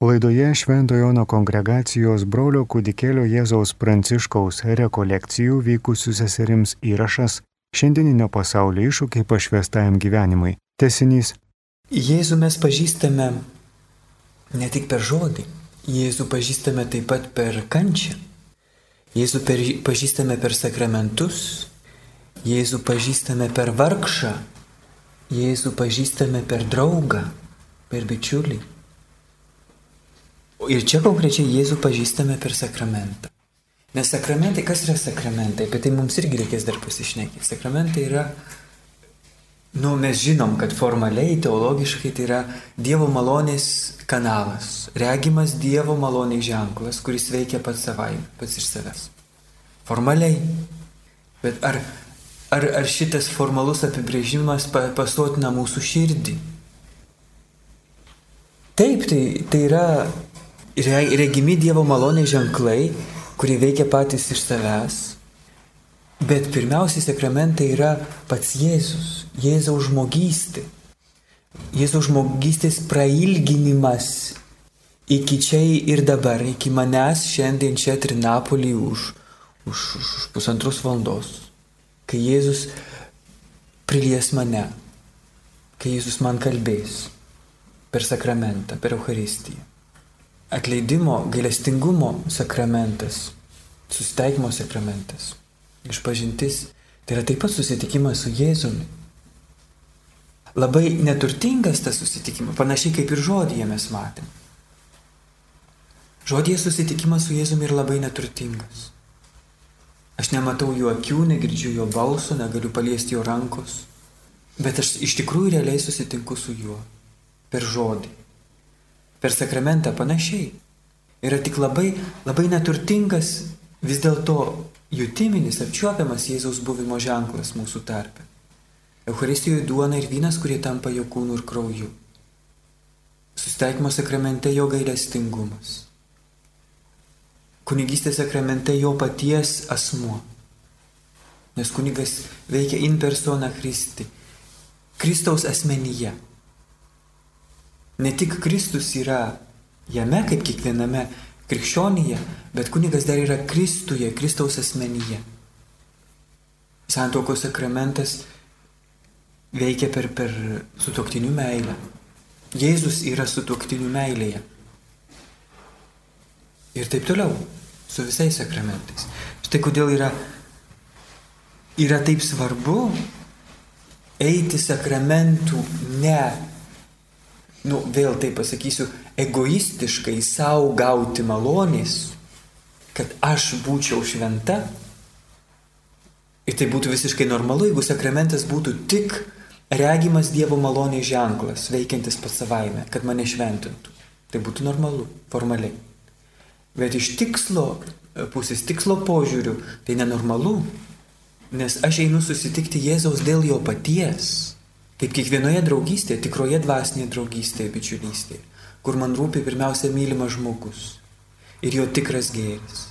Laidoje Šventojo Jono kongregacijos brolio kūdikėlio Jėzaus Pranciškaus rekolekcijų vykusių seserims įrašas Šiandieninio pasaulio iššūkiai pašvestajam gyvenimui. Tesinys. Jėzų mes pažįstame ne tik per žodį, Jėzų pažįstame taip pat per kančią. Jėzų per, pažįstame per sakramentus, Jėzų pažįstame per vargšą, Jėzų pažįstame per draugą, per bičiulį. Ir čia konkrečiai Jėzų pažįstame per sakramentą. Nes sakramentai, kas yra sakramentai, apie tai mums irgi reikės dar pasišnekėti. Sakramentai yra, nu, mes žinom, kad formaliai, teologiškai tai yra Dievo malonės kanalas, regimas Dievo malonės ženklas, kuris veikia pats savai, pats iš savęs. Formaliai. Bet ar, ar, ar šitas formalus apibrėžimas pasotina mūsų širdį? Taip, tai, tai yra regimi Dievo malonės ženklai, kurie veikia patys iš savęs. Bet pirmiausiai sakramentai yra pats Jėzus, Jėzaus žmogystė. Jėzaus žmogystės prailginimas iki čia ir dabar, iki manęs šiandien čia Trinapolį už, už, už, už pusantros valandos. Kai Jėzus prilies mane, kai Jėzus man kalbės per sakramentą, per Eucharistiją atleidimo, gailestingumo sakramentas, susitaikymo sakramentas, išpažintis, tai yra taip pat susitikimas su Jėzumi. Labai neturtingas tas susitikimas, panašiai kaip ir žodėje mes matėm. Žodėje susitikimas su Jėzumi yra labai neturtingas. Aš nematau jo akių, negirdžiu jo balso, negaliu paliesti jo rankos, bet aš iš tikrųjų realiai susitinku su juo per žodį per sakramentą panašiai. Yra tik labai, labai neturtingas vis dėlto jutiminis, apčiuopiamas Jėzaus buvimo ženklas mūsų tarpe. Eucharistijoje duona ir vynas, kurie tampa jo kūnu ir krauju. Sustaikymo sakramente jo gailestingumas. Kunigystės sakramente jo paties asmuo. Nes kunigas veikia in persona Christi. Kristaus asmenyje. Ne tik Kristus yra jame, kaip kiekviename krikščionyje, bet kunigas dar yra Kristuje, Kristaus asmenyje. Santokos sakramentas veikia per, per sutoktinių meilę. Jėzus yra sutoktinių meilėje. Ir taip toliau, su visais sakramentais. Štai kodėl yra, yra taip svarbu eiti sakramentų ne nu, vėl tai pasakysiu, egoistiškai savo gauti malonės, kad aš būčiau šventa. Ir tai būtų visiškai normalu, jeigu sakramentas būtų tik regimas Dievo malonės ženklas, veikiantis pats savaime, kad mane šventintų. Tai būtų normalu, formaliai. Bet iš tikslo pusės, tikslo požiūrių, tai nenormalu, nes aš einu susitikti Jėzaus dėl jo paties. Kaip kiekvienoje draugystėje, tikroje dvasinėje draugystėje, bičiulystėje, kur man rūpi pirmiausia mylimas žmogus ir jo tikras gėris.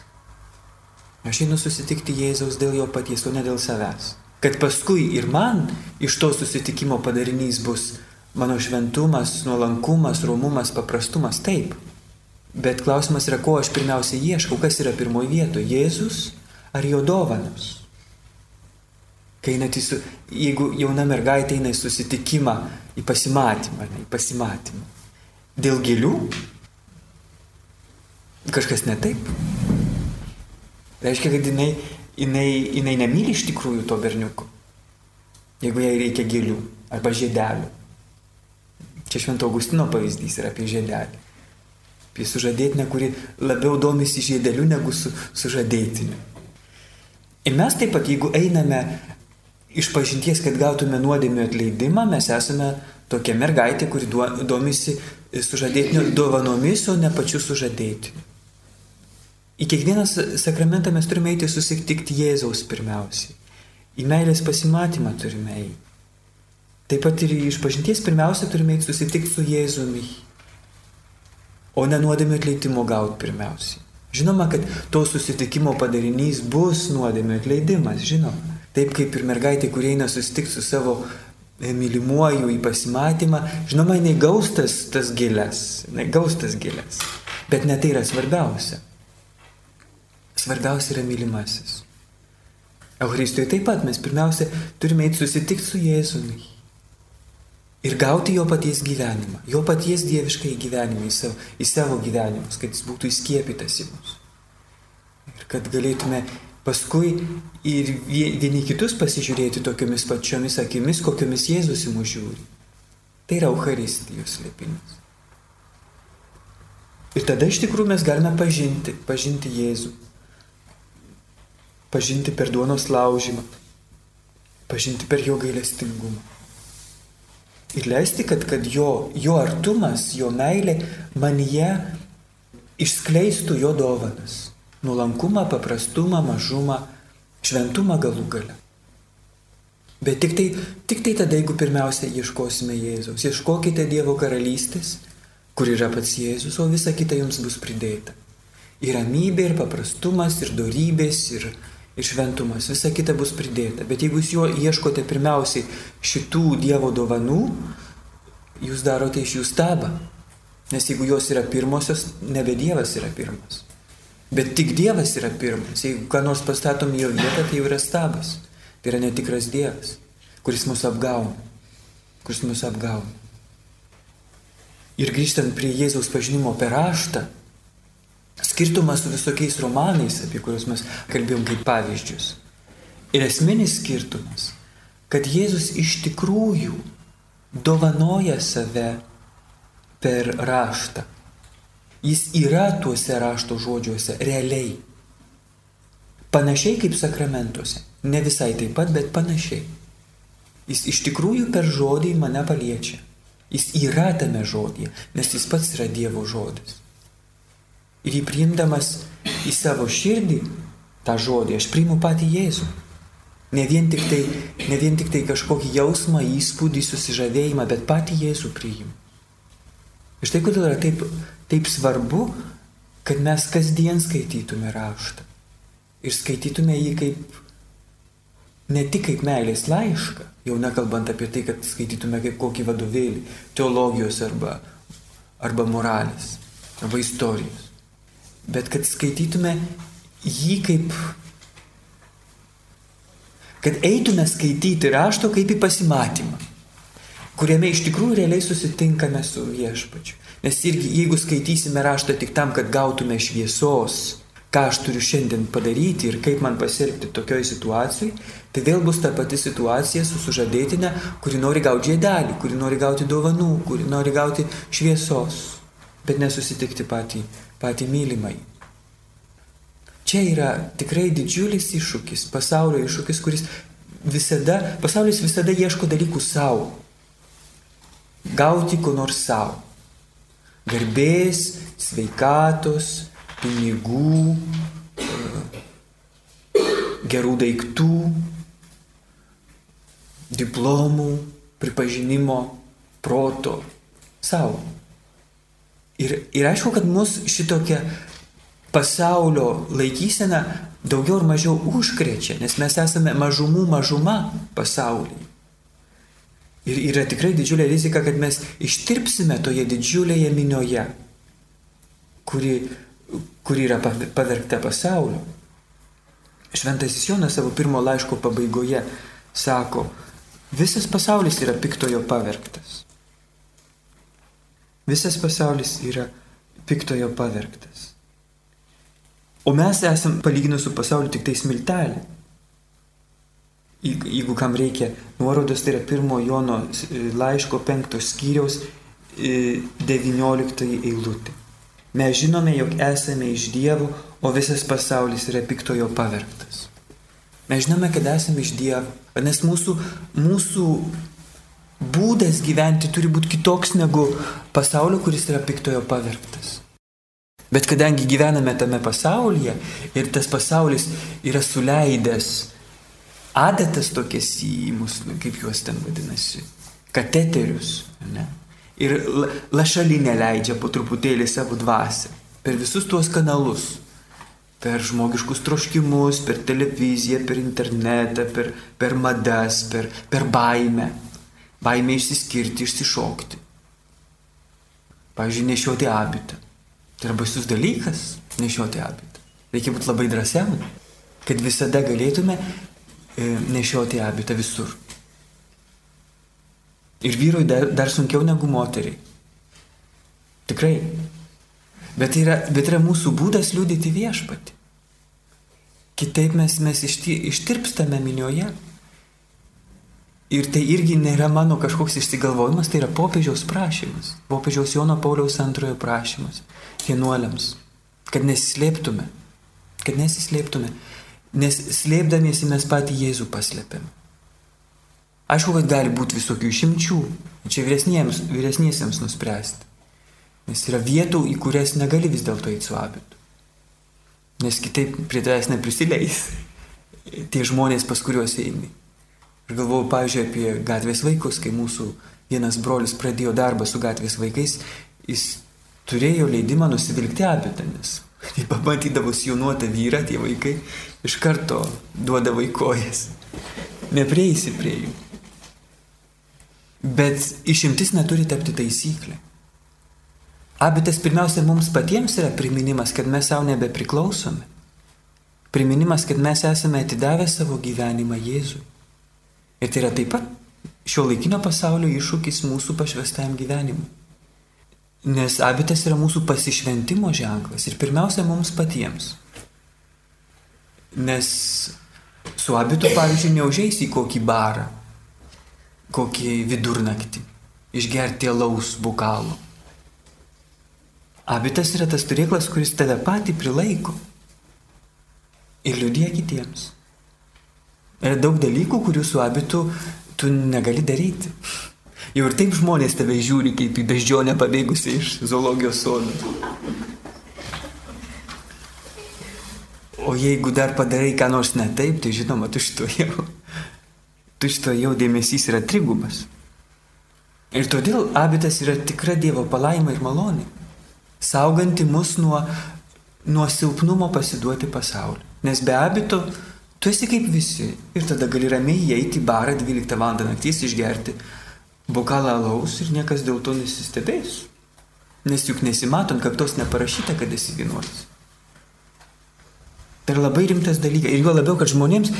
Aš einu susitikti Jėzaus dėl jo paties, o ne dėl savęs. Kad paskui ir man iš to susitikimo padarinys bus mano šventumas, nuolankumas, romumas, paprastumas, taip. Bet klausimas yra, ko aš pirmiausia ieškau, kas yra pirmoji vietoje - Jėzus ar jo dovanos. Kai einat į, su, jeigu jauna mergaitė eina į susitikimą, į pasimatymą, ne, į pasimatymą. Dėl gėlių kažkas ne taip. Reiškia, kad jinai, jinai, jinai nemyli iš tikrųjų to berniuko. Jeigu jai reikia gėlių arba žiedelių. Čia Švento Augustino pavyzdys yra apie žiedelį. Apie sužadėtinę, kuri labiau domisi žiedeliu negu su, sužadėtiniu. Ir mes taip pat, jeigu einame iš pažinties, kad gautume nuodėmio atleidimą, mes esame tokia mergaitė, kuri domisi sužadėtinio dovanomis, o ne pačiu sužadėtiniu. Į kiekvieną sakramentą mes turime eiti susitikti Jėzaus pirmiausiai. Į meilės pasimatymą turime eiti. Taip pat ir iš pažinties pirmiausia turime eiti susitikti su Jėzumi. O ne nuodėmio atleidimo gauti pirmiausiai. Žinoma, kad to susitikimo padarinys bus nuodėmio atleidimas, žinoma. Taip kaip ir mergaitė, kurie eina susitikti su savo mylimuoju į pasimatymą, žinoma, jinai gaus tas, tas gėlės, jinai gaus tas gėlės. Bet ne tai yra svarbiausia. Svarbiausia yra mylimasis. Euharistijoje taip pat mes pirmiausia turime eiti susitikti su Jėzumi. Ir gauti jo paties gyvenimą, jo paties dieviškai gyvenimą į savo, į savo gyvenimus, kad jis būtų įskiepytas į mus. Ir kad galėtume paskui ir vieni kitus pasižiūrėti tokiomis pačiomis akimis, kokiomis Jėzus į mus žiūri. Tai yra Euharistijos slėpinis. Ir tada iš tikrųjų mes galime pažinti, pažinti Jėzų. Pažinti per duonos laužymą. Pažinti per jo gailestingumą. Ir leisti, kad, kad jo, jo artumas, jo meilė manyje išskleistų jo dovanas nuolankumą, paprastumą, mažumą, šventumą galų gale. Bet tik tai, tik tai tada, jeigu pirmiausia ieškosime Jėzaus, ieškokite Dievo karalystės, kur yra pats Jėzus, o visa kita jums bus pridėta. Ir ramybė, ir paprastumas, ir darybės, ir, ir šventumas, visa kita bus pridėta. Bet jeigu jūs jo ieškote pirmiausiai šitų Dievo dovanų, jūs darote iš jų stabą. Nes jeigu jos yra pirmosios, nebe Dievas yra pirmas. Bet tik Dievas yra pirmas. Jeigu ką nors pastatom į jo vietą, tai jau yra stabas. Tai yra netikras Dievas, kuris mus apgauna. Kuris mus apgauna. Ir grįžtant prie Jėzaus pažinimo per raštą, skirtumas su visokiais romanais, apie kuriuos mes kalbėjom kaip pavyzdžius. Ir esminis skirtumas, kad Jėzus iš tikrųjų dovanoja save per raštą. Jis yra tuose rašto žodžiuose realiai. Panašiai kaip sakramentuose. Ne visai taip pat, bet panašiai. Jis iš tikrųjų per žodį mane paliečia. Jis yra tame žodėje, nes jis pats yra Dievo žodis. Ir jį priimdamas į savo širdį tą žodį, aš priimu patį Jėzų. Ne vien tik tai, ne vien tik tai kažkokį jausmą, įspūdį, susižavėjimą, bet patį Jėzų priimu. Ir štai kodėl yra taip taip svarbu, kad mes kasdien skaitytume raštą. Ir skaitytume jį kaip ne tik kaip meilės laišką, jau nekalbant apie tai, kad skaitytume kaip kokį vadovėlį, teologijos arba, arba moralės, arba istorijos, bet kad skaitytume jį kaip, kad eitume skaityti rašto kaip į pasimatymą, kuriame iš tikrųjų realiai susitinkame su viešpačiu. Nes irgi jeigu skaitysime raštą tik tam, kad gautume šviesos, ką aš turiu šiandien padaryti ir kaip man pasielgti tokioj situacijai, tai vėl bus ta pati situacija su sužadėtinė, kuri nori gauti žiedelį, kuri nori gauti dovanų, kuri nori gauti šviesos, bet nesusitikti patį, patį mylimai. Čia yra tikrai didžiulis iššūkis, pasaulio iššūkis, kuris visada, pasaulis visada ieško dalykų savo. Gauti ko nors savo garbės, sveikatos, pinigų, gerų daiktų, diplomų, pripažinimo, proto savo. Ir, ir aišku, kad mus šitokia pasaulio laikysena daugiau ar mažiau užkrečia, nes mes esame mažumų mažuma pasaulyje. Ir yra tikrai didžiulė rizika, kad mes ištirpsime toje didžiulėje minioje, kuri, kuri yra pavergta pasaulio. Šventasis Jonas savo pirmo laiško pabaigoje sako, visas pasaulis yra piktojo pavergtas. Visas pasaulis yra piktojo pavergtas. O mes esame palyginus su pasauliu tik tai smiltelė jeigu kam reikia nuorodos, tai yra pirmo Jono e, laiško penktos skyriaus 19 e, eilutė. Mes žinome, jog esame iš Dievo, o visas pasaulis yra piktojo pavergtas. Mes žinome, kad esame iš Dievo, nes mūsų, mūsų būdas gyventi turi būti kitoks negu pasaulio, kuris yra piktojo pavergtas. Bet kadangi gyvename tame pasaulyje ir tas pasaulis yra suleidęs adatas tokias į mus, nu, kaip juos ten vadinasi, kateterius. Ne? Ir lašalinė leidžia po truputėlį savo dvasę per visus tuos kanalus. Per žmogiškus troškimus, per televiziją, per internetą, per, per madas, per, per baimę. baimė išsiskirti, išsišokti. Pavyzdžiui, nešioti abitą. Tai yra baisus dalykas nešioti abitą. Reikia būti labai drąsiam, kad visada galėtume nešioti abitą visur. Ir vyrui dar, dar sunkiau negu moteriai. Tikrai. Bet tai yra, bet yra mūsų būdas liūdėti viešpati. Kitaip mes, mes išti, ištirpstame minioje. Ir tai irgi nėra mano kažkoks išsigalvojimas, tai yra popiežiaus prašymas. Popiežiaus Jono Pauliaus antrojo prašymas. Vienuoliams. Kad nesislėptume. Kad nesislėptume. Nes slėpdamiesi mes patį Jėzų paslėpiam. Aišku, kad gali būti visokių išimčių. Čia vyresniesiems nuspręsti. Nes yra vietų, į kurias negali vis dėlto eiti su abitu. Nes kitaip prie tavęs neprisileis tie žmonės, pas kuriuos eini. Aš galvoju, pavyzdžiui, apie gatvės vaikus, kai mūsų vienas brolis pradėjo darbą su gatvės vaikais, jis turėjo leidimą nusivilkti abitą, nes kai pamatydavus jaunuotą vyrą, tie vaikai iš karto duoda vaikojas. Neprieisi prie jų. Bet išimtis neturi tapti taisyklė. Abitas pirmiausia mums patiems yra priminimas, kad mes savo nebepriklausome. Priminimas, kad mes esame atidavę savo gyvenimą Jėzui. Ir tai yra taip pat šio laikinio pasaulio iššūkis mūsų pašvestajam gyvenimui. Nes abitas yra mūsų pasišventimo ženklas ir pirmiausia mums patiems. Nes su abitu, pavyzdžiui, neužeisi į kokį barą, kokį vidurnaktį, išgerti alaus bukalo Abitas yra tas turėklas, kuris tave patį prilaiko ir liudija kitiems. Yra daug dalykų, kurių su abitu tu negali daryti. Jau ir taip žmonės tave žiūri kaip į beždžionę pabėgusi iš zoologijos sodo. O jeigu dar padarai ką nors ne taip, tai žinoma, tu šito jau, tu šito jau dėmesys yra trigubas. Ir todėl abitas yra tikra Dievo palaima ir malonė sauganti mus nuo, nuo silpnumo pasiduoti pasauliu. Nes be abito tu esi kaip visi ir tada gali ramiai įeiti į barą 12 val. naktys išgerti bokalą alaus ir niekas dėl to nesistebės. Nes juk nesimatom, kad tos neparašyta, kad esi vienuolis. Tai yra labai rimtas dalykas. Ir juo labiau, kad žmonėms,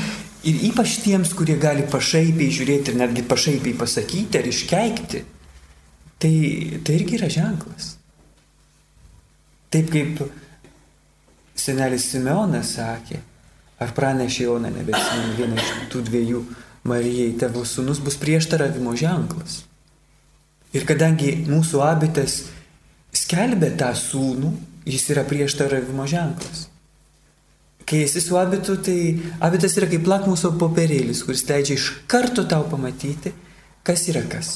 ir ypač tiems, kurie gali pašaipiai žiūrėti ir netgi pašaipiai pasakyti ar iškeikti, tai, tai irgi yra ženklas. Taip kaip senelis Simeonas sakė, ar pranešė Joną, nebesimenu vieną iš tų dviejų Marijai, tavo sunus bus prieštaravimo ženklas. Ir kadangi mūsų abitas skelbė tą sūnų, jis yra prieštaravimo ženklas. Kai esi su abitu, tai abitas yra kaip lakmuso popierėlis, kuris leidžia iš karto tau pamatyti, kas yra kas.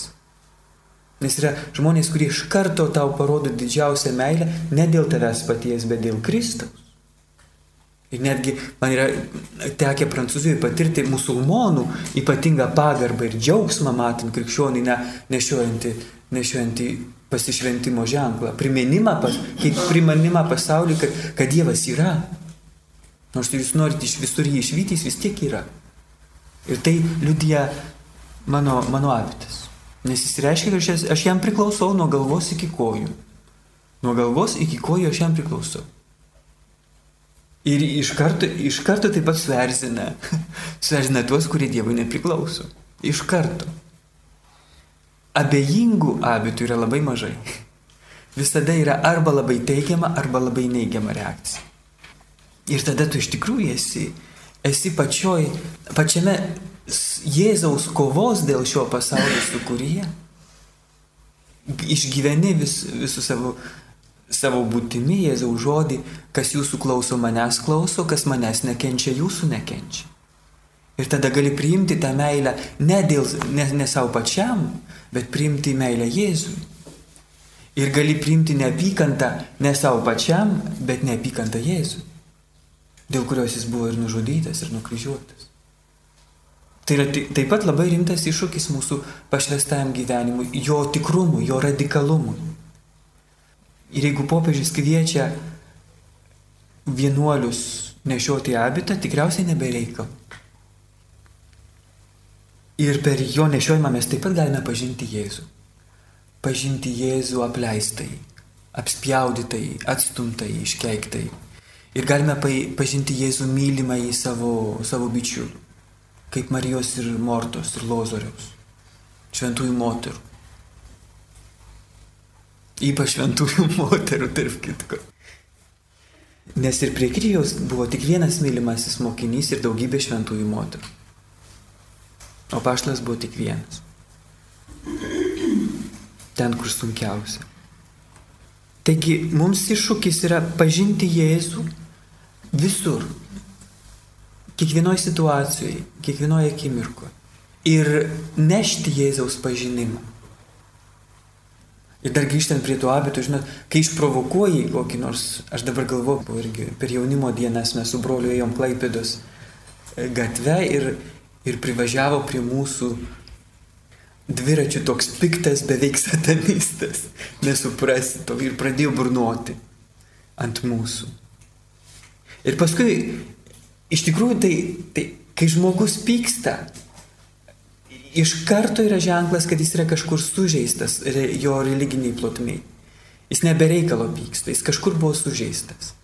Nes yra žmonės, kurie iš karto tau parodo didžiausią meilę ne dėl tavęs paties, bet dėl Kristaus. Ir netgi man yra tekę Prancūzijoje patirti musulmonų ypatingą pagarbą ir džiaugsmą matant krikščionį ne, nešiojantį, nešiojantį pasišventimo ženklą. Priminimą, pas, kaip priminimą pasauliu, kad, kad Dievas yra. Nors jūs norite iš visur jį išvyti, jis vis tiek yra. Ir tai liudija mano, mano abitas. Nes jis reiškia, kad aš, aš jam priklausau nuo galvos iki kojų. Nuo galvos iki kojų aš jam priklausau. Ir iš karto, iš karto taip pat suerzina, suerzina tuos, kurie Dievui nepriklauso. Iš karto. Abejingų abitų yra labai mažai. Visada yra arba labai teigiama, arba labai neigiama reakcija. Ir tada tu iš tikrųjų esi, esi pačioj, pačiame Jėzaus kovos dėl šio pasaulio sukūryje. Išgyveni vis, visų savo, savo būtimi Jėzaus žodį, kas jūsų klauso, manęs klauso, kas manęs nekenčia, jūsų nekenčia. Ir tada gali priimti tą meilę ne, dėl, ne, ne savo pačiam, bet priimti meilę Jėzui. Ir gali priimti neapykantą ne savo pačiam, bet neapykantą Jėzui, dėl kurios jis buvo ir nužudytas, ir nukryžiuotas. Tai yra taip pat labai rimtas iššūkis mūsų pašvestajam gyvenimui, jo tikrumui, jo radikalumui. Ir jeigu popiežius kviečia vienuolius nešioti abitą, tikriausiai nebereikal. Ir per jo nešiojimą mes taip pat galime pažinti Jėzų. Pažinti Jėzų apleistai, apspjaudytai, atstumtai, iškeiktai. Ir galime pažinti Jėzų mylimą į savo, savo bičiulių, kaip Marijos ir Mortos ir Lozoriaus, šventųjų moterų. Ypač šventųjų moterų, tarp kitko. Nes ir prie kryžiaus buvo tik vienas mylimasis mokinys ir daugybė šventųjų moterų. O paštas buvo tik vienas. Ten, kur sunkiausia. Taigi mums iššūkis yra pažinti Jėzų visur. Kiekvienoje situacijoje, kiekvienoje akimirkoje. Ir nešti Jėzaus pažinimą. Ir dar grįžtant prie to abito, žinot, kai išprovokuoji kokį nors, aš dabar galvoju, irgi per jaunimo dienas mes su broliu ėjom Klaipėdos e, gatve ir, ir privažiavo prie mūsų dviračių toks piktas, beveik satanistas, nesuprasti to ir pradėjo burnoti ant mūsų. Ir paskui, iš tikrųjų, tai, tai kai žmogus pyksta, iš karto yra ženklas, kad jis yra kažkur sužeistas jo religiniai plotmiai. Jis nebereikalo pyksta, jis kažkur buvo sužeistas.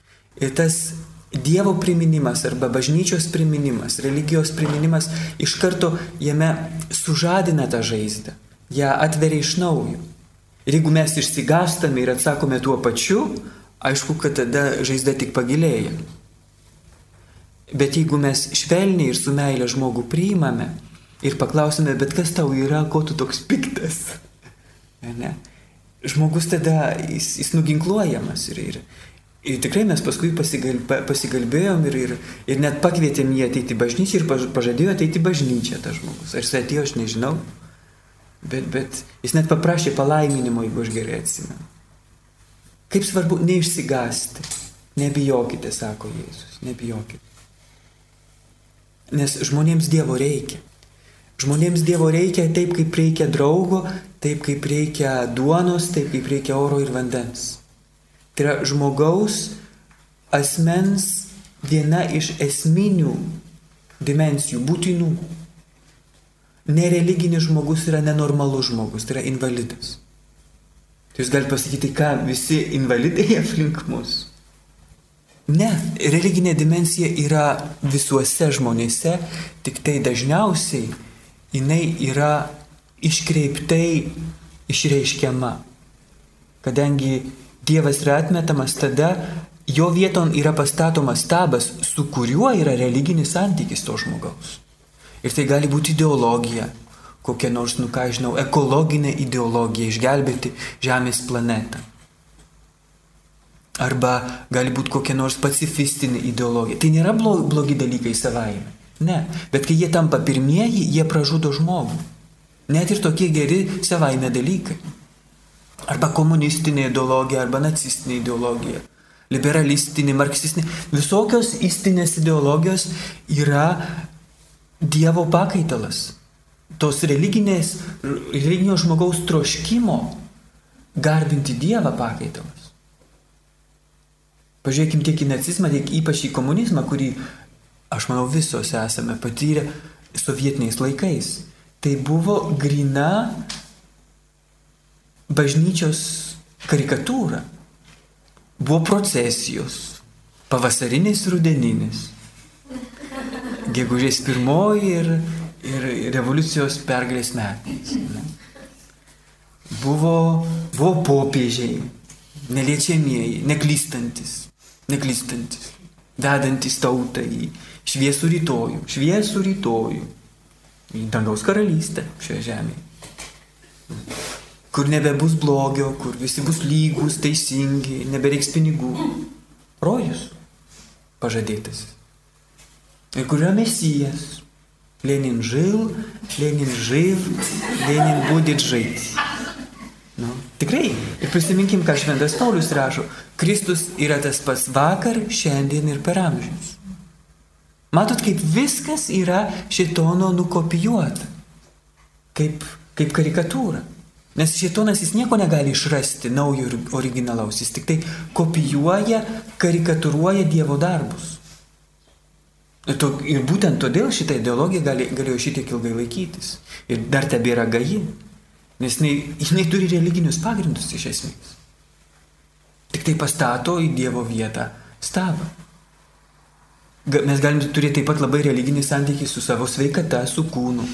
Ir tas Dievo priminimas arba bažnyčios priminimas, religijos priminimas iš karto jame sužadina tą žaizdą, ją atveria iš naujo. Ir jeigu mes išsigastame ir atsakome tuo pačiu, aišku, kad tada žaizda tik pagilėja. Bet jeigu mes švelniai ir su meilė žmogų priimame, ir paklausime, bet kas tau yra, ko tu toks piktas. Ne? Žmogus tada, jis, jis nuginkluojamas ir, ir, ir tikrai mes paskui pasigal, pasigalbėjom ir, ir, ir net pakvietėm jį ateiti į bažnyčią ir pažadėjo ateiti į bažnyčią tas žmogus. Ar jis atėjo, aš nežinau, bet, bet jis net paprašė palaiminimo, jeigu aš gerai atsimenu. Kaip svarbu neišsigasti, nebijokite, sako Jėzus, nebijokite. Nes žmonėms Dievo reikia. Žmonėms Dievo reikia taip, kaip reikia draugo, taip, kaip reikia duonos, taip, kaip reikia oro ir vandens. Tai yra žmogaus asmens viena iš esminių dimensijų, būtinų. Nereliginis žmogus yra nenormalus žmogus, tai yra invalidas. Tai jūs galite pasakyti, ką visi invalidai aplink mus. Ne, religinė dimensija yra visuose žmonėse, tik tai dažniausiai jinai yra iškreiptai išreiškiama. Kadangi Dievas yra atmetamas, tada jo vieton yra pastatomas stabas, su kuriuo yra religinis santykis to žmogaus. Ir tai gali būti ideologija, kokia nors, nu ką žinau, ekologinė ideologija išgelbėti Žemės planetą. Arba gali būti kokia nors pacifistinė ideologija. Tai nėra blogi dalykai savaime. Ne, bet kai jie tampa pirmieji, jie pražudo žmogų. Net ir tokie geri savaime dalykai. Arba komunistinė ideologija, arba nacistinė ideologija, liberalistinė, marksistinė. Visokios istinės ideologijos yra Dievo pakaitalas. Tos religinės, religinio žmogaus troškimo garbinti Dievą pakaitalas. Pažiūrėkime tiek į nacizmą, tiek ypač į komunizmą, kurį aš manau visos esame patyrę sovietiniais laikais. Tai buvo grina bažnyčios karikatūra. Buvo procesijos, pavasarinis, rudeninis, gegužės pirmoji ir, ir revoliucijos pergalės metais. Buvo, buvo popiežiai, neliečiamieji, neklystantis, neklystantis, vedantis tautą į, šviesų rytojų, šviesų rytojų į dangaus karalystę šioje žemėje. Kur nebebus blogio, kur visi bus lygus, teisingi, nebereiks pinigų. Rojus pažadėtas. Ir kur yra mesijas. Lenin žil, Lenin živ, Lenin būdit žait. Nu, tikrai. Ir prisiminkim, ką Šventas Paulius rašo. Kristus yra tas pats vakar, šiandien ir per amžius. Matot, kaip viskas yra šitono nukopijuota. Kaip, kaip karikatūra. Nes šitonas jis nieko negali išrasti naujo ir originalaus. Jis tik tai kopijuoja, karikatūruoja Dievo darbus. Ir būtent todėl šitą ideologiją gali, galėjo šitiek ilgai laikytis. Ir dar tebėra gaji. Nes jinai, jinai turi religinius pagrindus iš esmės. Tik tai pastato į Dievo vietą stabą. Mes galim turėti taip pat labai religinį santykį su savo sveikata, su kūnu,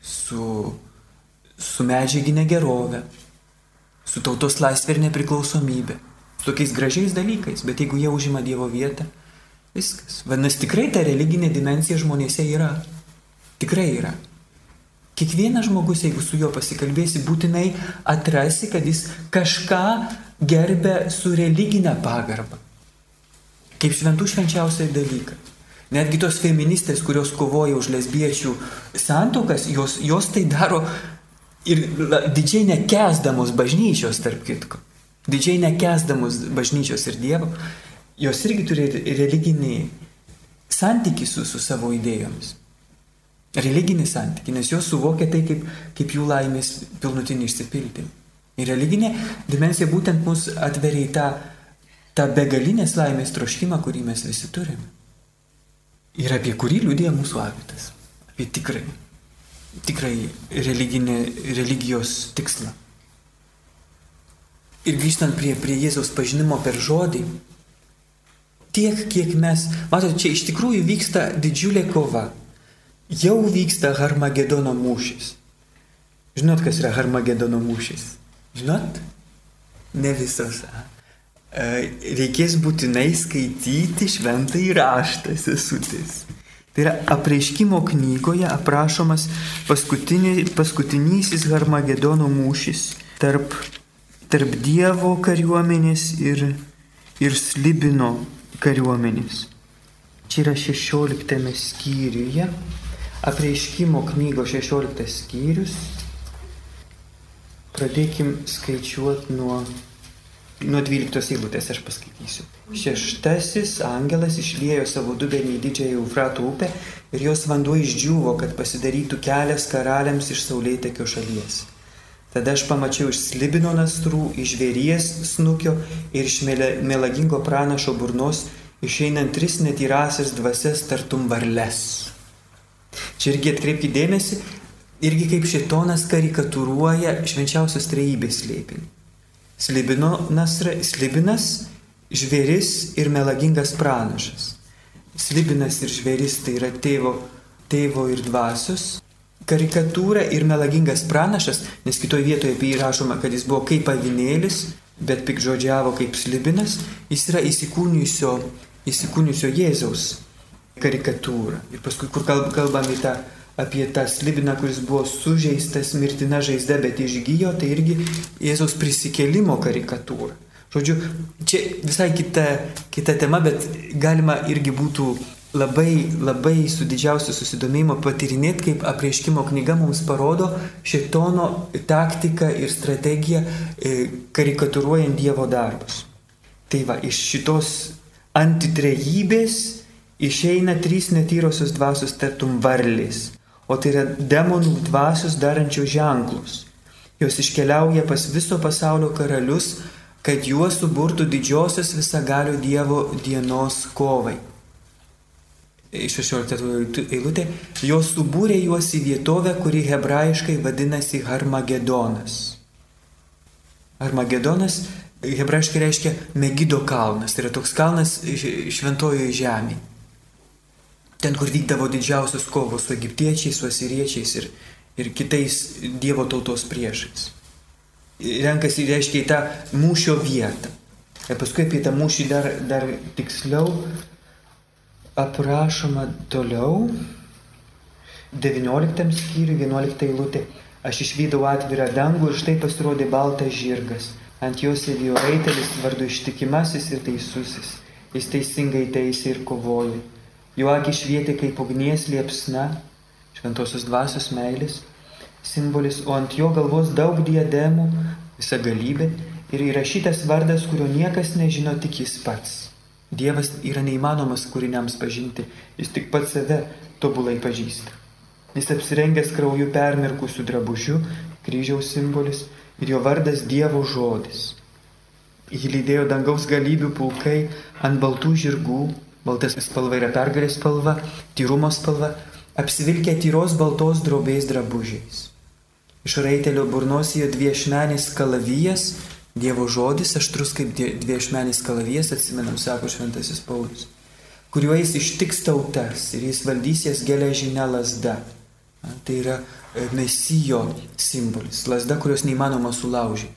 su, su medžiaginė gerovė, su tautos laisvė ir nepriklausomybė. Su tokiais gražiais dalykais, bet jeigu jie užima Dievo vietą, Viskas. Vadinasi, tikrai ta religinė dimensija žmonėse yra. Tikrai yra. Kiekvienas žmogus, jeigu su juo pasikalbėsi, būtinai atrasi, kad jis kažką gerbė su religinė pagarba. Kaip šventų švenčiausiai dalyką. Netgi tos feministės, kurios kovoja už lesbiečių santokas, jos, jos tai daro ir didžiai nekesdamos bažnyčios, tarp kitko. Didžiai nekesdamos bažnyčios ir Dievo jos irgi turi religinį santykį su, su savo idėjomis. Religinį santykį, nes jos suvokia tai kaip, kaip jų laimės pilnutinį išsipildymą. Ir religinė dimensija būtent mus atveria į tą, tą begalinės laimės troškimą, kurį mes visi turime. Ir apie kurį liūdėjo mūsų avitas. Apie tikrai, tikrai religinė, religijos tikslą. Ir grįžtant prie, prie Jėzaus pažinimo per žodį, tiek, kiek mes, matote, čia iš tikrųjų vyksta didžiulė kova. Jau vyksta Harmagedono mūšis. Žinot, kas yra Harmagedono mūšis? Žinot? Ne visos. E, reikės būtinai skaityti šventą įraštą, sesutis. Tai yra apreiškimo knygoje aprašomas paskutinysis Harmagedono mūšis tarp, tarp Dievo kariuomenės ir, ir Slibino kariuomenės. Čia yra 16 skyriuje, apreiškimo knygo 16 skyrius. Pradėkim skaičiuoti nuo, nuo 12 eilutės, aš paskaitysiu. Šeštasis angelas išliejo savo dubenį į didžiąją Eufrato upę ir jos vanduo išdžiūvo, kad pasidarytų kelias karaliams iš Saulėtekio šalies. Tada aš pamačiau iš slibino nastrų, iš vėries snukio ir iš melagingo pranašo burnos išeinant tris netyrasias dvasias tartum varles. Čia irgi atkreipkite dėmesį, irgi kaip šitonas karikatūruoja švenčiausios trejybės slėpinį. Slibino nasra, slibinas, žvėris ir melagingas pranašas. Slibinas ir žvėris tai yra tėvo, tėvo ir dvasios, karikatūra ir melagingas pranašas, nes kitoje vietoje apie jį rašoma, kad jis buvo kaip avinėlis, bet pikžodžiavo kaip slibinas, jis yra įsikūnijusio, įsikūnijusio Jėzaus karikatūra. Ir paskui, kur kalbame tą, apie tą slibiną, kuris buvo sužeistas mirtina žaizda, bet išgyjo, tai irgi Jėzaus prisikėlimo karikatūra. Žodžiu, čia visai kita, kita tema, bet galima irgi būtų labai, labai su didžiausiu susidomėjimu patirinėti, kaip apreiškimo knyga mums parodo šitono taktiką ir strategiją e, karikatūruojant Dievo darbus. Tai va, iš šitos antitrejybės išeina trys netyrosios dvasios tartum varlės, o tai yra demonų dvasios darančios ženklus. Jos iškeliauja pas viso pasaulio karalius, kad juos suburtų didžiosios visagalio Dievo dienos kovai. 16 eilutė, jos subūrė juos į vietovę, kuri hebrajiškai vadinasi Harmagedonas. Harmagedonas hebrajiškai reiškia Megido kalnas, tai yra toks kalnas šventojoje žemėje. Ten, kur vykdavo didžiausios kovos su egiptiečiais, su asiriečiais ir, ir kitais Dievo tautos priešais. Renkasi, reiškia, į tą mūšio vietą. Ir paskui apie tą mūšį dar, dar tiksliau aprašoma toliau 19 skyriui 11 eilutė. Aš išvydau atvirą dangų ir štai pasirodė baltas žirgas. Ant jo sėdėjo raitelis vardu ištikimasis ir teisusis. Jis teisingai teisė ir kovoja. Jo akis švietė kaip ugnies liepsna, šventosios dvasios meilės simbolis, o ant jo galvos daug diademų, visa galybė ir įrašytas vardas, kurio niekas nežino, tik jis pats. Dievas yra neįmanomas kūriniams pažinti, jis tik pats save tobulai pažįsta. Jis apsirengęs krauju permirkusių drabužių, kryžiaus simbolis ir jo vardas Dievo žodis. Jį lydėjo dangaus galybių pulkai ant baltų žirgų, baltas spalva yra pergalės spalva, tyrumo spalva, apsivilkę tyros baltos drobės drabužiais. Iš raitelio burnos jo dviešmenis kalavijas, Dievo žodis aštrus kaip dviešmenis kalavijas, atsimenam, sako šventasis Paulius, kuriuo jis ištiks tautas ir jis valdys jas geležinę lasdą. Tai yra e, mesijo simbolis, lasda, kurios neįmanoma sulaužyti.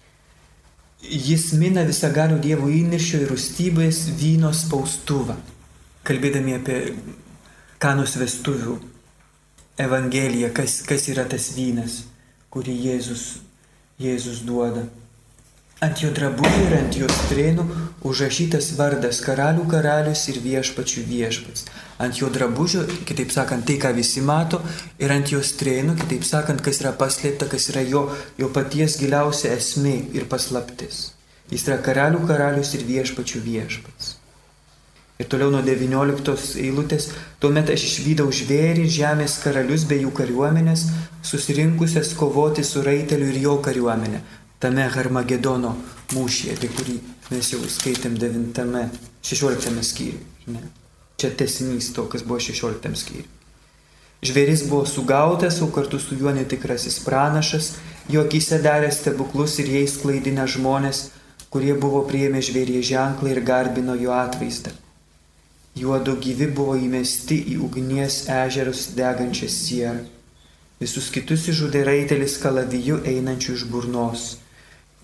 Jis mina visą galių Dievo įniršio ir rūstybės vyno spaustuvą, kalbėdami apie kanos vestuvių evangeliją, kas, kas yra tas vynas kurį Jėzus, Jėzus duoda. Ant jo drabužių ir ant jo strėnų užrašytas vardas karalių karalius ir viešpačių viešpats. Ant jo drabužių, kitaip sakant, tai, ką visi mato, ir ant jo strėnų, kitaip sakant, kas yra paslėpta, kas yra jo, jo paties giliausia esmė ir paslaptis. Jis yra karalių karalius ir viešpačių viešpats. Ir toliau nuo 19 eilutės, tuomet aš išvydau žvėrį, žemės karalius bei jų kariuomenės, susirinkusias kovoti su raiteliu ir jo kariuomenė, tame Harmagedono mūšyje, apie kurį mes jau skaitėm 9-16 skyriui. Čia tesinys to, kas buvo 16 skyriui. Žvėris buvo sugautas, o kartu su juo netikrasis pranašas, jo akise darė stebuklus ir jais klaidinę žmonės, kurie buvo prieėmę žvėrie ženklą ir garbino jo atvaizdą. Juodu gyvi buvo įmesti į ugnies ežerus degančią sierą. Visus kitus išžudė raitelis kalaviju einančių iš burnos.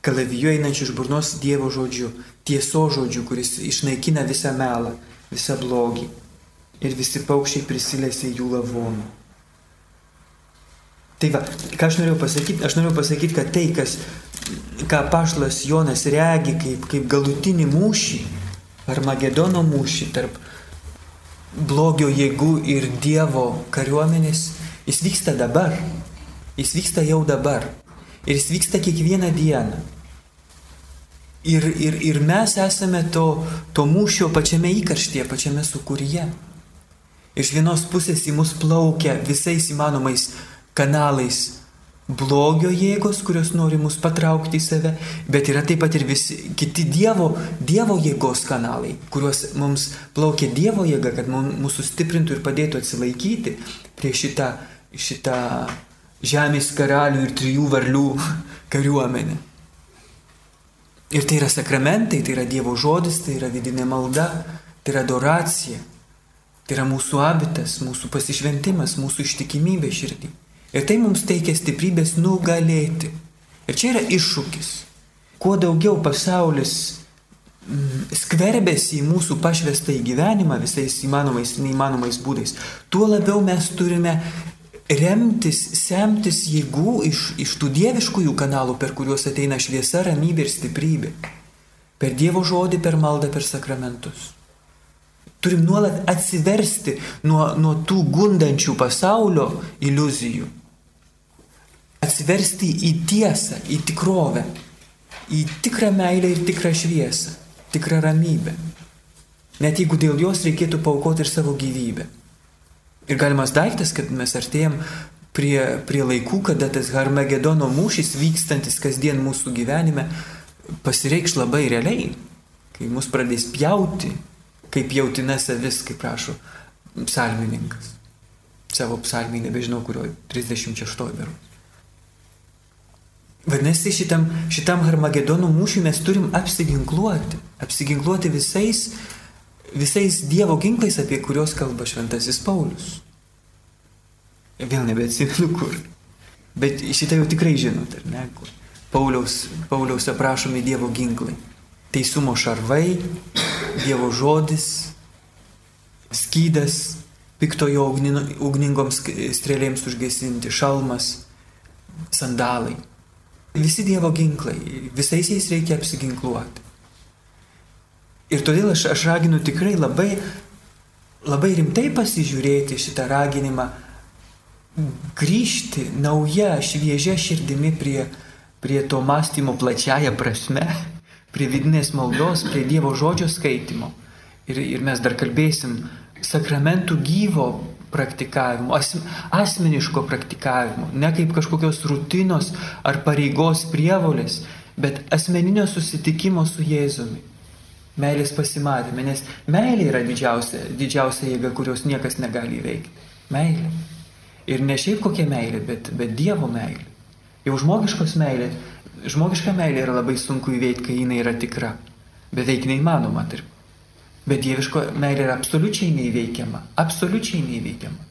Kalaviju einančių iš burnos Dievo žodžiu, tieso žodžiu, kuris išnaikina visą melą, visą blogį. Ir visi paukščiai prisilėsė jų lavonų. Tai va, ką aš norėjau pasakyti? Aš norėjau pasakyti, kad tai, kas, ką pašlas Jonas regi kaip, kaip galutinį mūšį, ar Magedono mūšį tarp blogio jėgų ir Dievo kariuomenės, jis vyksta dabar. Jis vyksta jau dabar. Ir jis vyksta kiekvieną dieną. Ir, ir, ir mes esame to, to mūšio pačiame įkarštyje, pačiame sukūryje. Iš vienos pusės į mus plaukia visais įmanomais kanalais blogio jėgos, kurios nori mus patraukti į save, bet yra taip pat ir visi kiti Dievo, dievo jėgos kanalai, kuriuos mums plaukia Dievo jėga, kad mūsų sustiprintų ir padėtų atsilaikyti prieš šitą, šitą žemės karalių ir trijų varlių kariuomenę. Ir tai yra sakramentai, tai yra Dievo žodis, tai yra vidinė malda, tai yra adoracija, tai yra mūsų abitas, mūsų pasišventimas, mūsų ištikimybė širdį. Ir tai mums teikia stiprybės nugalėti. Ir čia yra iššūkis. Kuo daugiau pasaulis mm, skverbėsi į mūsų pašvestą į gyvenimą visais įmanomais neįmanomais būdais, tuo labiau mes turime remtis, semtis jėgų iš, iš tų dieviškųjų kanalų, per kuriuos ateina šviesa, ramybė ir stiprybė. Per Dievo žodį, per maldą, per sakramentus. Turim nuolat atsiversti nuo, nuo tų gundančių pasaulio iliuzijų atsiversti į tiesą, į tikrovę, į tikrą meilę ir tikrą šviesą, tikrą ramybę. Net jeigu dėl jos reikėtų paukoti ir savo gyvybę. Ir galimas daiktas, kad mes artėjom prie, prie laikų, kada tas Harmagedono mūšis vykstantis kasdien mūsų gyvenime pasireikš labai realiai, kai mus pradės pjauti, kaip jautina savis, kaip prašo psalmininkas. Savo psalmį, nebežinau, kurio 36 berods. Vadinasi, šitam, šitam Harmagedono mūšiui mes turim apsiginkluoti. Apsiginkluoti visais, visais Dievo ginklais, apie kuriuos kalba šventasis Paulius. Vėl nebeatsimenu kur. Bet šitą jau tikrai žinot, ar ne? Pauliaus, Pauliaus aprašomi Dievo ginklai. Teisumo šarvai, Dievo žodis, skydas, piktojo ugningoms strėlėms užgesinti, šalmas, sandalai. Visi Dievo ginklai, visais jais reikia apsiginkluoti. Ir todėl aš, aš raginu tikrai labai, labai rimtai pasižiūrėti šitą raginimą, grįžti nauja, šviežia širdimi prie, prie to mąstymo plačiaja prasme, prie vidinės maldos, prie Dievo žodžio skaitimo. Ir, ir mes dar kalbėsim sakramentų gyvo praktikavimo, as, asmeniško praktikavimo, ne kaip kažkokios rutinos ar pareigos prievolės, bet asmeninio susitikimo su Jėzumi. meilės pasimatymė, nes meilė yra didžiausia, didžiausia jėga, kurios niekas negali įveikti. Meilė. Ir ne šiaip kokia meilė, bet, bet Dievo meilė. Jau žmogiškos meilė, žmogiška meilė yra labai sunku įveikti, kai jinai yra tikra. Beveik neįmanoma, tarp. Bet dieviško meilė yra absoliučiai neįveikiama. Absoliučiai neįveikiama.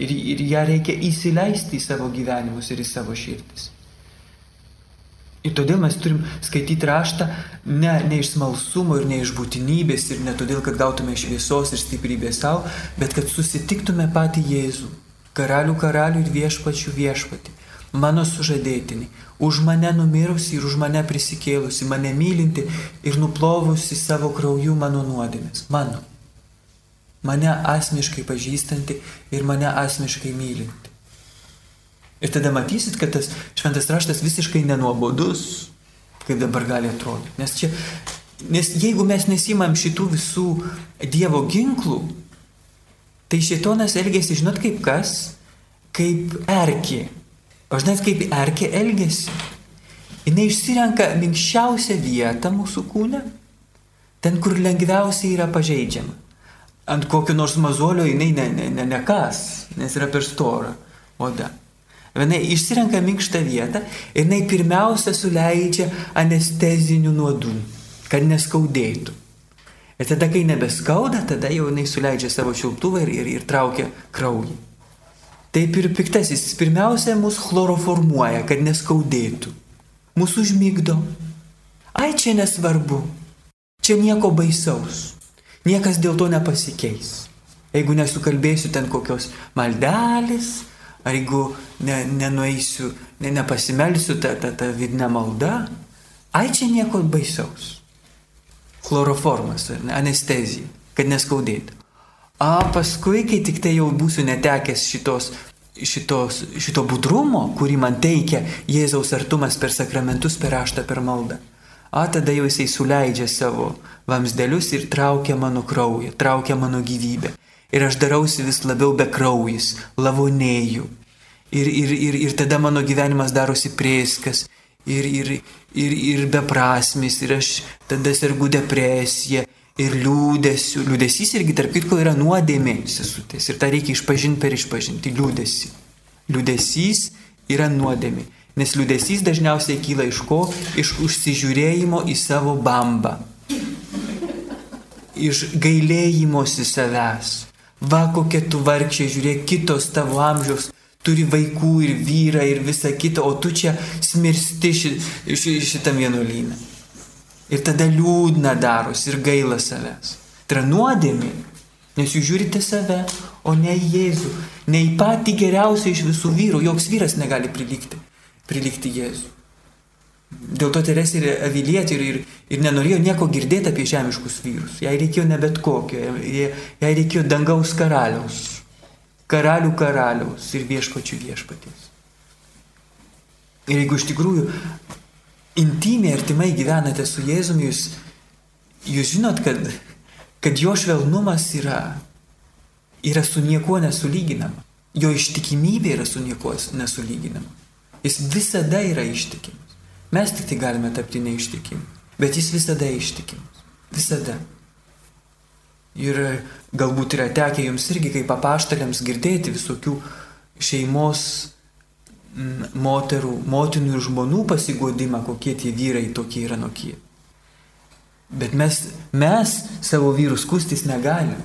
Ir, ir ją reikia įsileisti į savo gyvenimus ir į savo širdis. Ir todėl mes turim skaityti raštą ne, ne iš smalsumo ir ne iš būtinybės ir ne todėl, kad gautume šviesos ir stiprybės savo, bet kad susitiktume patį Jėzų, karalių karalių ir viešpačių viešpatį, mano sužadėtinį, už mane numirusi ir už mane prisikėlusi, mane mylinti ir nuplovusi savo krauju mano nuodėmės. Mano. Mane asmeniškai pažįstanti ir mane asmeniškai mylinti. Ir tada matysit, kad tas šventas raštas visiškai nenuobodus, kaip dabar gali atrodyti. Nes, čia, nes jeigu mes nesimam šitų visų Dievo ginklų, tai šitonas elgesi, žinot kaip kas, kaip erkė. O žinot kaip erkė elgesi? Jis išsirenka minkščiausią vietą mūsų kūne, ten, kur lengviausiai yra pažeidžiama. Ant kokio nors mazolio jinai ne, ne, ne, nekas, nes yra per stora oda. Jinai išsirenka minkštą vietą ir jinai pirmiausia suleidžia anestezinių nuodų, kad neskaudėtų. Ir tada, kai nebeskauda, tada jau jinai suleidžia savo šiltuvą ir, ir, ir traukia kraują. Taip ir piktasis pirmiausia mus chloroformuoja, kad neskaudėtų. Mūsų užmygdo. Ai, čia nesvarbu. Čia nieko baisaus. Niekas dėl to nepasikeis. Jeigu nesukalbėsiu ten kokios maldelės, Ar jeigu ne, nenueisiu, ne, nepasimelsiu tą, tą, tą vidinę maldą, ai čia nieko baisaus. Chloroformas, anestezija, kad neskaudėtų. O paskui, kai tik tai jau būsiu netekęs šitos, šitos, šito budrumo, kurį man teikia Jėzaus artumas per sakramentus, per raštą, per maldą. O tada jau jisai suleidžia savo vamsdelius ir traukia mano kraują, traukia mano gyvybę ir aš darausi vis labiau bekraujis, lavonėjų. Ir, ir, ir, ir tada mano gyvenimas darosi prėskas ir, ir, ir, ir beprasmis, ir aš tada sergu depresiją ir liūdėsiu. Liūdėsys irgi, tarp kitko, yra nuodėmė sesutės ir tą reikia išpažinti per išpažinti liūdėsi. Liūdėsys yra nuodėmė. Nes liūdėsys dažniausiai kyla iš ko? Iš užsižiūrėjimo į savo bambą. Iš gailėjimosi savęs. Va kokia tu vargšė, žiūrėk, kitos tavo amžiaus turi vaikų ir vyrą ir visą kitą, o tu čia smirsti ši, ši, šitam vienuolynę. Ir tada liūdna daros ir gaila savęs. Tai yra nuodėmė, nes jūs žiūrite save, o ne į Jėzų, ne į patį geriausią iš visų vyrų, joks vyras negali prilygti, prilygti Jėzų. Dėl to Teresė ir avilietė ir, ir, ir nenorėjo nieko girdėti apie žemiškus vyrus. Jai reikėjo ne bet kokio, jai reikėjo dangaus karaliaus, karalių karaliaus ir viešpačių viešpaties. Ir jeigu iš tikrųjų intimiai artimai gyvenate su Jėzumi, jūs, jūs žinot, kad, kad jo švelnumas yra, yra su niekuo nesulyginama. Jo ištikimybė yra su niekuo nesulyginama. Jis visada yra ištikimas. Mes tik tai galime tapti neištikimi. Bet jis visada ištikimas. Visada. Ir galbūt yra tekę jums irgi kaip apaštalėms girdėti visokių šeimos moterų, motinų ir žmonų pasigodimą, kokie tie vyrai tokie yra nokie. Bet mes, mes savo vyrų skustis negalim,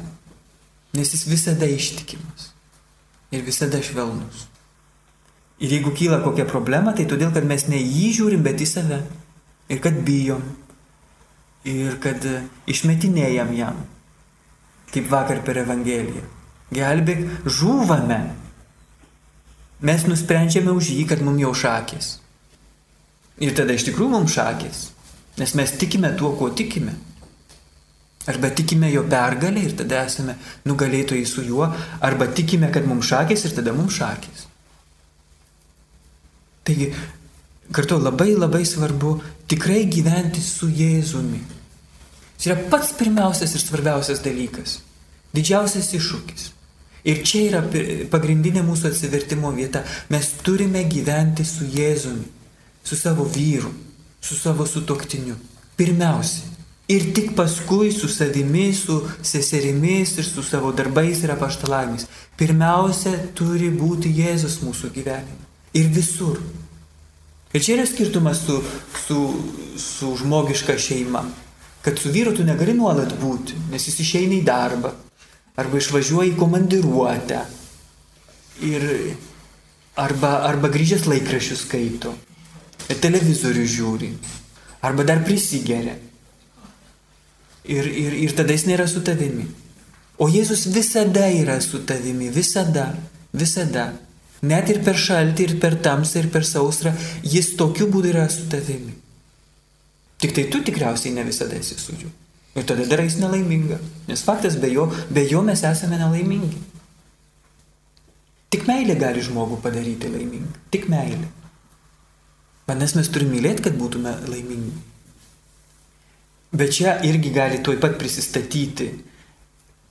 nes jis visada ištikimas ir visada švelnus. Ir jeigu kyla kokia problema, tai todėl, kad mes ne jį žiūrim, bet į save. Ir kad bijom. Ir kad e, išmetinėjam jam. Kaip vakar per Evangeliją. Gelbėk, žūvame. Mes nusprendžiame už jį, kad mums jau šakės. Ir tada iš tikrųjų mums šakės. Nes mes tikime tuo, kuo tikime. Arba tikime jo pergalę ir tada esame nugalėtojai su juo, arba tikime, kad mums šakės ir tada mums šakės. Taigi, kartu labai labai svarbu tikrai gyventi su Jėzumi. Tai yra pats pirmiausias ir svarbiausias dalykas. Didžiausias iššūkis. Ir čia yra pagrindinė mūsų atsivertimo vieta. Mes turime gyventi su Jėzumi, su savo vyru, su savo sutoktiniu. Pirmiausiai. Ir tik paskui su savimi, su seserimis ir su savo darbais ir apaštalavimais. Pirmiausia, turi būti Jėzus mūsų gyvenime. Ir visur. Ir čia yra skirtumas su, su, su žmogiška šeima. Kad su vyru tu negali nuolat būti, nes jis išeina į darbą. Arba išvažiuoja į komandiruotę. Ir arba, arba grįžęs laikrašius skaito. Televizorių žiūri. Arba dar prisigeria ir, ir, ir tada jis nėra su tavimi. O Jėzus visada yra su tavimi, visada, visada. Net ir per šaltį, ir per tamsą, ir per sausrą, jis tokiu būdu yra su tavimi. Tik tai tu tikriausiai ne visada esi su juo. Ir tada darai jis nelaiminga. Nes faktas, be jo, be jo mes esame nelaimingi. Tik meilė gali žmogų padaryti laimingą. Tik meilė. Vadinasi, mes turime mylėti, kad būtume laimingi. Bet čia irgi gali tuoj pat prisistatyti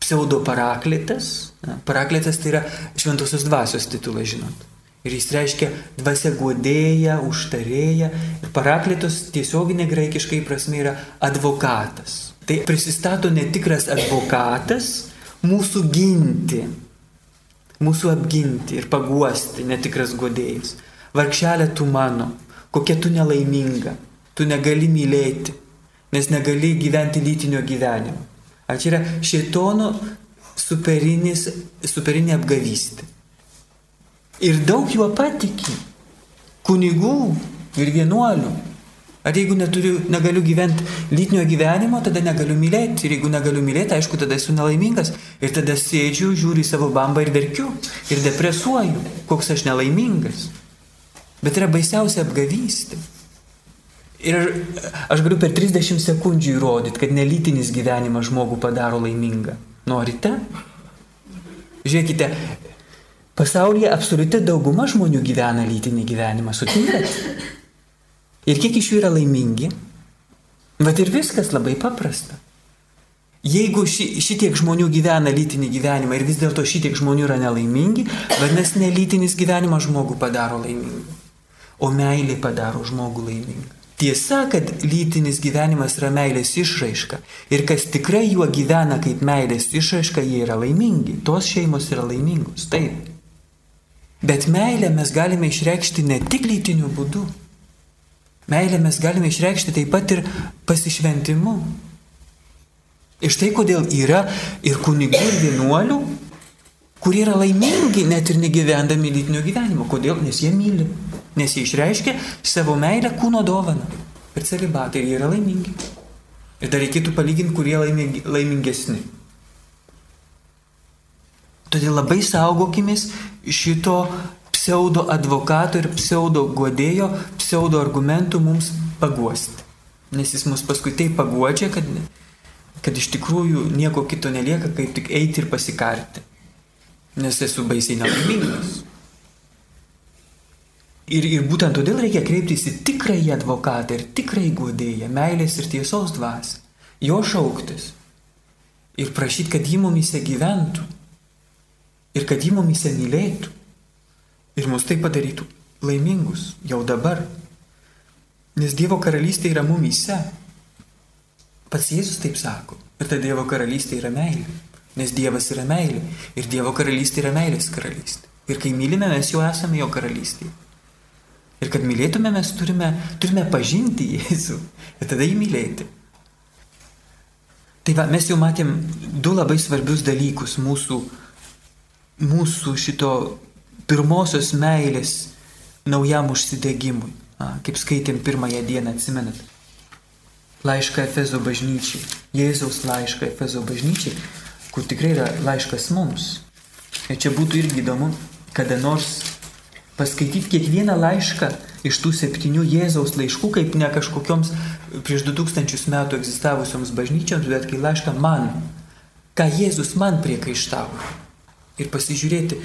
pseudo paraklitas. Paraklitas tai yra šventosios dvasios titulas, žinot. Ir jis reiškia dvasia godėja, užtarėja. Ir paraklitos tiesioginė graikiškai prasme yra advokatas. Tai prisistato netikras advokatas mūsų ginti, mūsų apginti ir paguosti netikras godėjas. Varkšelė tu mano, kokia tu nelaiminga, tu negali mylėti nes negali gyventi lytinio gyvenimo. Ar čia yra šėtono superinė apgavystė. Ir daug juo patiki. Kunigų ir vienuolių. Ar jeigu neturiu, negaliu gyventi lytinio gyvenimo, tada negaliu mylėti. Ir jeigu negaliu mylėti, aišku, tada esu nelaimingas. Ir tada sėdžiu, žiūriu į savo bambą ir verkiu. Ir depresuoju, koks aš nelaimingas. Bet yra baisiausia apgavystė. Ir aš galiu per 30 sekundžių įrodyti, kad nelytinis gyvenimas žmogų padaro laimingą. Norite? Žiūrėkite, pasaulyje absoliuti dauguma žmonių gyvena lytinį gyvenimą, sutinkat? Ir kiek iš jų yra laimingi? Bet ir viskas labai paprasta. Jeigu ši, šitiek žmonių gyvena lytinį gyvenimą ir vis dėlto šitiek žmonių yra nelaimingi, vadinasi, nelytinis gyvenimas žmogų padaro laimingą, o meilė padaro žmogų laimingą. Tiesa, kad lytinis gyvenimas yra meilės išraiška ir kas tikrai juo gyvena kaip meilės išraiška, jie yra laimingi. Tos šeimos yra laimingos, taip. Bet meilę mes galime išreikšti ne tik lytiniu būdu. Meilę mes galime išreikšti taip pat ir pasišventimu. Ir štai kodėl yra ir kunigų, ir vienuolių, kurie yra laimingi net ir negyvendami lytinio gyvenimo. Kodėl? Nes jie myli nes jie išreiškia savo meilę kūno dovaną per celibatą ir jie yra laimingi. Ir dar reikėtų palyginti, kurie laimingi, laimingesni. Todėl labai saugokimės šito pseudo advokato ir pseudo godėjo, pseudo argumentų mums paguosti. Nes jis mus paskui taip paguodžia, kad, kad iš tikrųjų nieko kito nelieka, kaip tik eiti ir pasikarti. Nes esu baisiai nelaimingas. Ir, ir būtent todėl reikia kreiptis į tikrąjį advokatą ir tikrąjį guodėją, meilės ir tiesos dvasę, jo šauktis ir prašyti, kad jį mumise gyventų ir kad jį mumise mylėtų ir mus tai padarytų laimingus jau dabar. Nes Dievo karalystė yra mumise. Pats Jėzus taip sako. Ir ta Dievo karalystė yra meilė. Nes Dievas yra meilė. Ir Dievo karalystė yra meilės karalystė. Ir kai mylime, mes jau esame jo karalystėje. Ir kad mylėtume, mes turime, turime pažinti Jėzų ir tada jį mylėti. Tai va, mes jau matėm du labai svarbius dalykus mūsų, mūsų šito pirmosios meilės naujam užsidėgymui. A, kaip skaitėm pirmąją dieną, atsimenat. Laišką Efezo bažnyčiai. Jėzaus laišką Efezo bažnyčiai, kur tikrai yra laiškas mums. Ir čia būtų irgi įdomu, kada nors paskaityti kiekvieną laišką iš tų septynių Jėzaus laiškų, kaip ne kažkokioms prieš 2000 metų egzistavusioms bažnyčioms, bet kai laišką man, ką Jėzus man priekaištavo. Ir pasižiūrėti,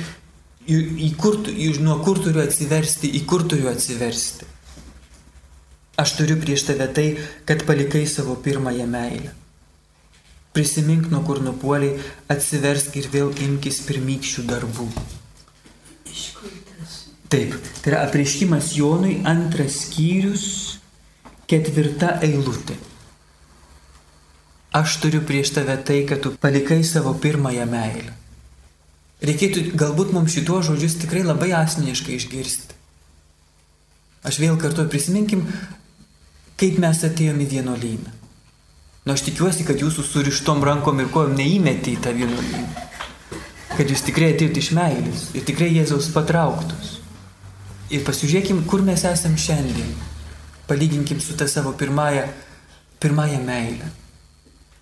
į, į kur, į, nuo kur turiu atsiversti, į kur turiu atsiversti. Aš turiu prieš tave tai, kad palikai savo pirmąją meilę. Prisimink, nuo kur nupuoliai, atsiversk ir vėl imkis pirmykščių darbų. Taip, tai yra apreiškimas Jonui antras skyrius, ketvirta eilutė. aš turiu prieš tave tai, kad tu palikai savo pirmąją meilę. Reikėtų galbūt mums šituos žodžius tikrai labai asmeniškai išgirsti. Aš vėl kartu prisiminkim, kaip mes atėjome į vienolyną. Na, nu, aš tikiuosi, kad jūsų surištom rankom ir kojom neįmetė į tą vienolyną. Kad jūs tikrai atėjote iš meilės ir tikrai Jėzaus patrauktus. Ir pasižiūrėkim, kur mes esame šiandien. Palyginkim su ta savo pirmąją, pirmąją meilę.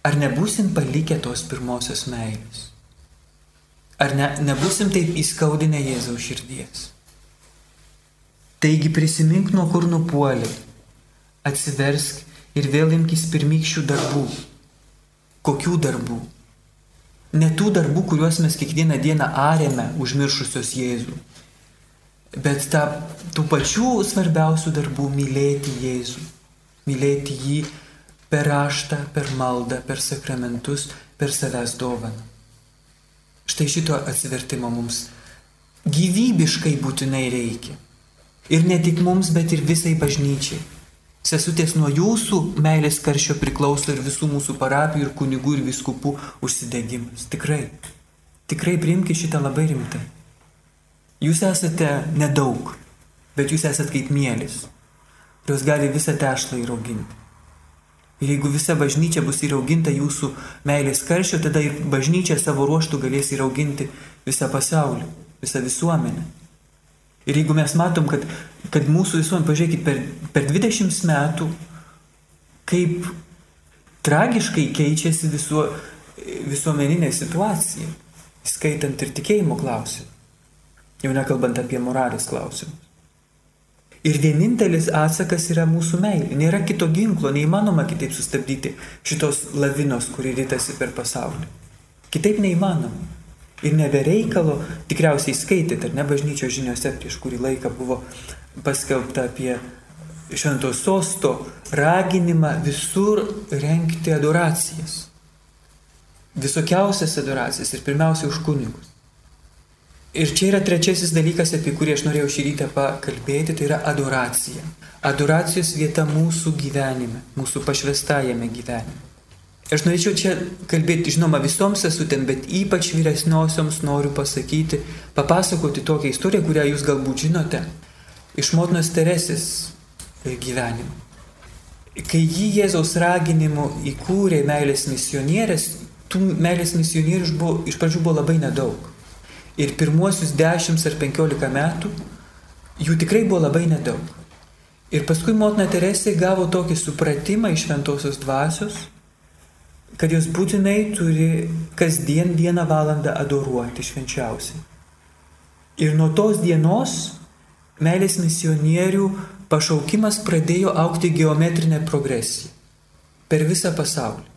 Ar nebūsim palikę tos pirmosios meilės? Ar ne, nebūsim taip įskaudinę Jėzaus širdies? Taigi prisimink, nuo kur nupuolė, atsiversk ir vėl imkis pirmykščių darbų. Kokių darbų? Ne tų darbų, kuriuos mes kiekvieną dieną arėme užmiršusios Jėzų, bet ta, tų pačių svarbiausių darbų mylėti Jėzų, mylėti jį per raštą, per maldą, per sakramentus, per savęs dovaną. Štai šito atsivertimo mums gyvybiškai būtinai reikia. Ir ne tik mums, bet ir visai bažnyčiai. Sesutės nuo jūsų meilės karščio priklauso ir visų mūsų parapijų, ir kunigų, ir viskupų užsidegimas. Tikrai. Tikrai priimkite šitą labai rimtai. Jūs esate nedaug, bet jūs esate kaip mėlis, kurios gali visą tešlą įrauginti. Ir jeigu visa bažnyčia bus įrauginta jūsų meilės karščio, tada ir bažnyčia savo ruoštų galės įrauginti visą pasaulį, visą visuomenę. Ir jeigu mes matom, kad, kad mūsų visuomenė, pažiūrėkit, per, per 20 metų, kaip tragiškai keičiasi visuo, visuomeninė situacija, skaitant ir tikėjimo klausimą, jau nekalbant apie moralės klausimus. Ir vienintelis atsakas yra mūsų meilė. Nėra kito ginklo, neįmanoma kitaip sustabdyti šitos lavinos, kuri rytasi per pasaulį. Kitaip neįmanoma. Ir nebereikalo, tikriausiai skaitėte, ar ne bažnyčios žiniuose prieš kurį laiką buvo paskelbta apie šventos sosto raginimą visur renkti adoracijas. Visokiausias adoracijas ir pirmiausia už kunigus. Ir čia yra trečiasis dalykas, apie kurį aš norėjau šį rytą pakalbėti, tai yra adoracija. Adoracijos vieta mūsų gyvenime, mūsų pašvestajame gyvenime. Aš norėčiau čia kalbėti, žinoma, visoms sesutėm, bet ypač vyresniosioms noriu pasakyti, papasakoti tokią istoriją, kurią jūs galbūt žinote, iš motinos Teresės gyvenimo. Kai jį Jėzaus raginimu įkūrė meilės misionierės, tų meilės misionierių iš pradžių buvo labai nedaug. Ir pirmuosius 10 ar 15 metų jų tikrai buvo labai nedaug. Ir paskui motina Teresė gavo tokį supratimą iš šventosios dvasios, kad jos būtinai turi kasdien vieną valandą adoruoti švenčiausiai. Ir nuo tos dienos meilės misionierių pašaukimas pradėjo aukti geometrinę progresiją per visą pasaulį.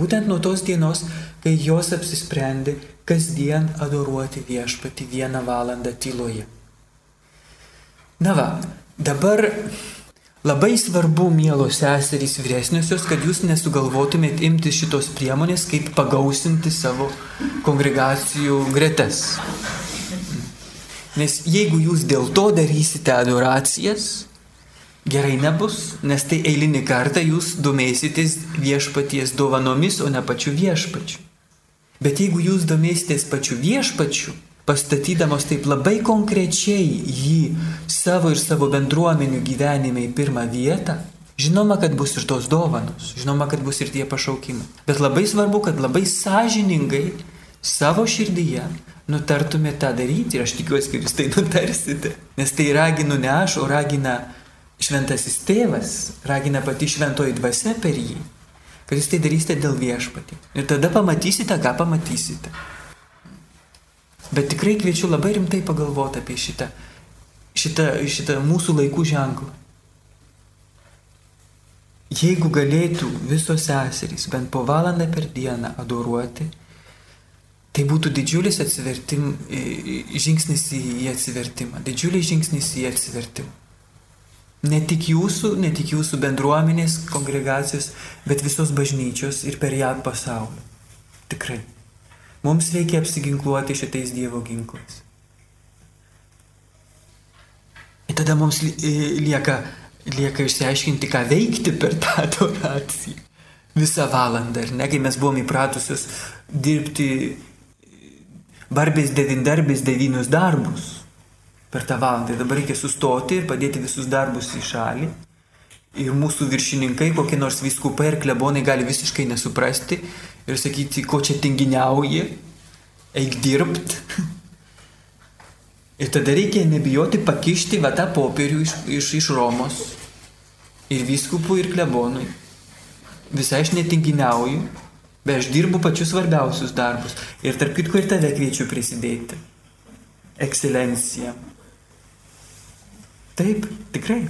Būtent nuo tos dienos, kai jos apsisprendė kasdien adoruoti viešpati vieną valandą tyloje. Na va, dabar labai svarbu, mielos seserys vyresniosios, kad jūs nesugalvotumėt imti šitos priemonės, kaip pagausinti savo kongregacijų gretas. Nes jeigu jūs dėl to darysite adoracijas, gerai nebus, nes tai eilinį kartą jūs domėsitės viešpaties dovanomis, o ne pačiu viešpačiu. Bet jeigu jūs domėsitės pačiu viešpačiu, pastatydamos taip labai konkrečiai jį savo ir savo bendruomenių gyvenime į pirmą vietą, žinoma, kad bus ir tos dovanos, žinoma, kad bus ir tie pašaukimai. Bet labai svarbu, kad labai sąžiningai savo širdyje nutartumėte tą daryti ir aš tikiuosi, kad jūs tai nutarsite. Nes tai raginu ne aš, o ragina šventasis tėvas, ragina pati šventoji dvasia per jį, kad jūs tai darysite dėl viešpatį. Ir tada pamatysite, ką pamatysite. Bet tikrai kviečiu labai rimtai pagalvoti apie šitą, šitą, šitą mūsų laikų ženklą. Jeigu galėtų visos seserys bent po valandą per dieną adoruoti, tai būtų didžiulis atsivertim, žingsnis į atsivertimą, didžiulis žingsnis į atsivertimą. Ne tik jūsų, ne tik jūsų bendruomenės, kongregacijos, bet visos bažnyčios ir per ją pasaulio. Tikrai. Mums reikia apsiginkluoti šitais Dievo ginklais. Ir tada mums lieka, lieka išsiaiškinti, ką veikti per tą adoraciją. visą valandą, ar ne, kai mes buvom įpratusios dirbti barbės devindarbės devynius darbus per tą valandą. Dabar reikia sustoti ir padėti visus darbus į šalį. Ir mūsų viršininkai, kokie nors viskupai ir klebonai gali visiškai nesuprasti ir sakyti, ko čia tinginiauji, eik dirbt. Ir tada reikia nebijoti pakišti va tą popierių iš, iš, iš Romos ir viskupų ir klebonui. Visai aš netinginiauju, bet aš dirbu pačius svarbiausius darbus. Ir tarp kitko ir tave kviečiu prisidėti. Ekscelencija. Taip, tikrai.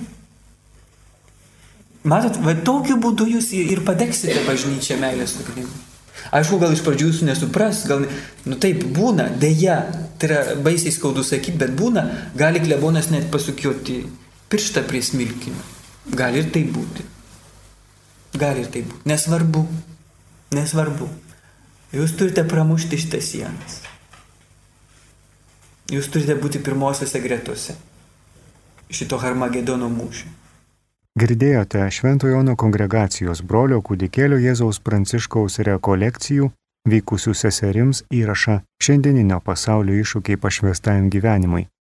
Matot, va tokiu būdu jūs ir padeksite bažnyčią meilės ugnimu. Aišku, gal iš pradžių jūs nesupras, gal, nu taip, būna, dėja, tai yra baisiai skaudu sakyti, bet būna, gali klebonas net pasukioti pirštą prie smilkinio. Gali ir tai būti. Gali ir tai būti. Nesvarbu. Nesvarbu. Jūs turite pramušti šitas sienas. Jūs turite būti pirmosiose gretose šito Harmagedono mūšio. Girdėjote Šventojono kongregacijos brolio kūdikėlio Jėzaus Pranciškaus rekolekcijų vykusių seserims įrašą šiandieninio pasaulio iššūkiai pašvestajam gyvenimui.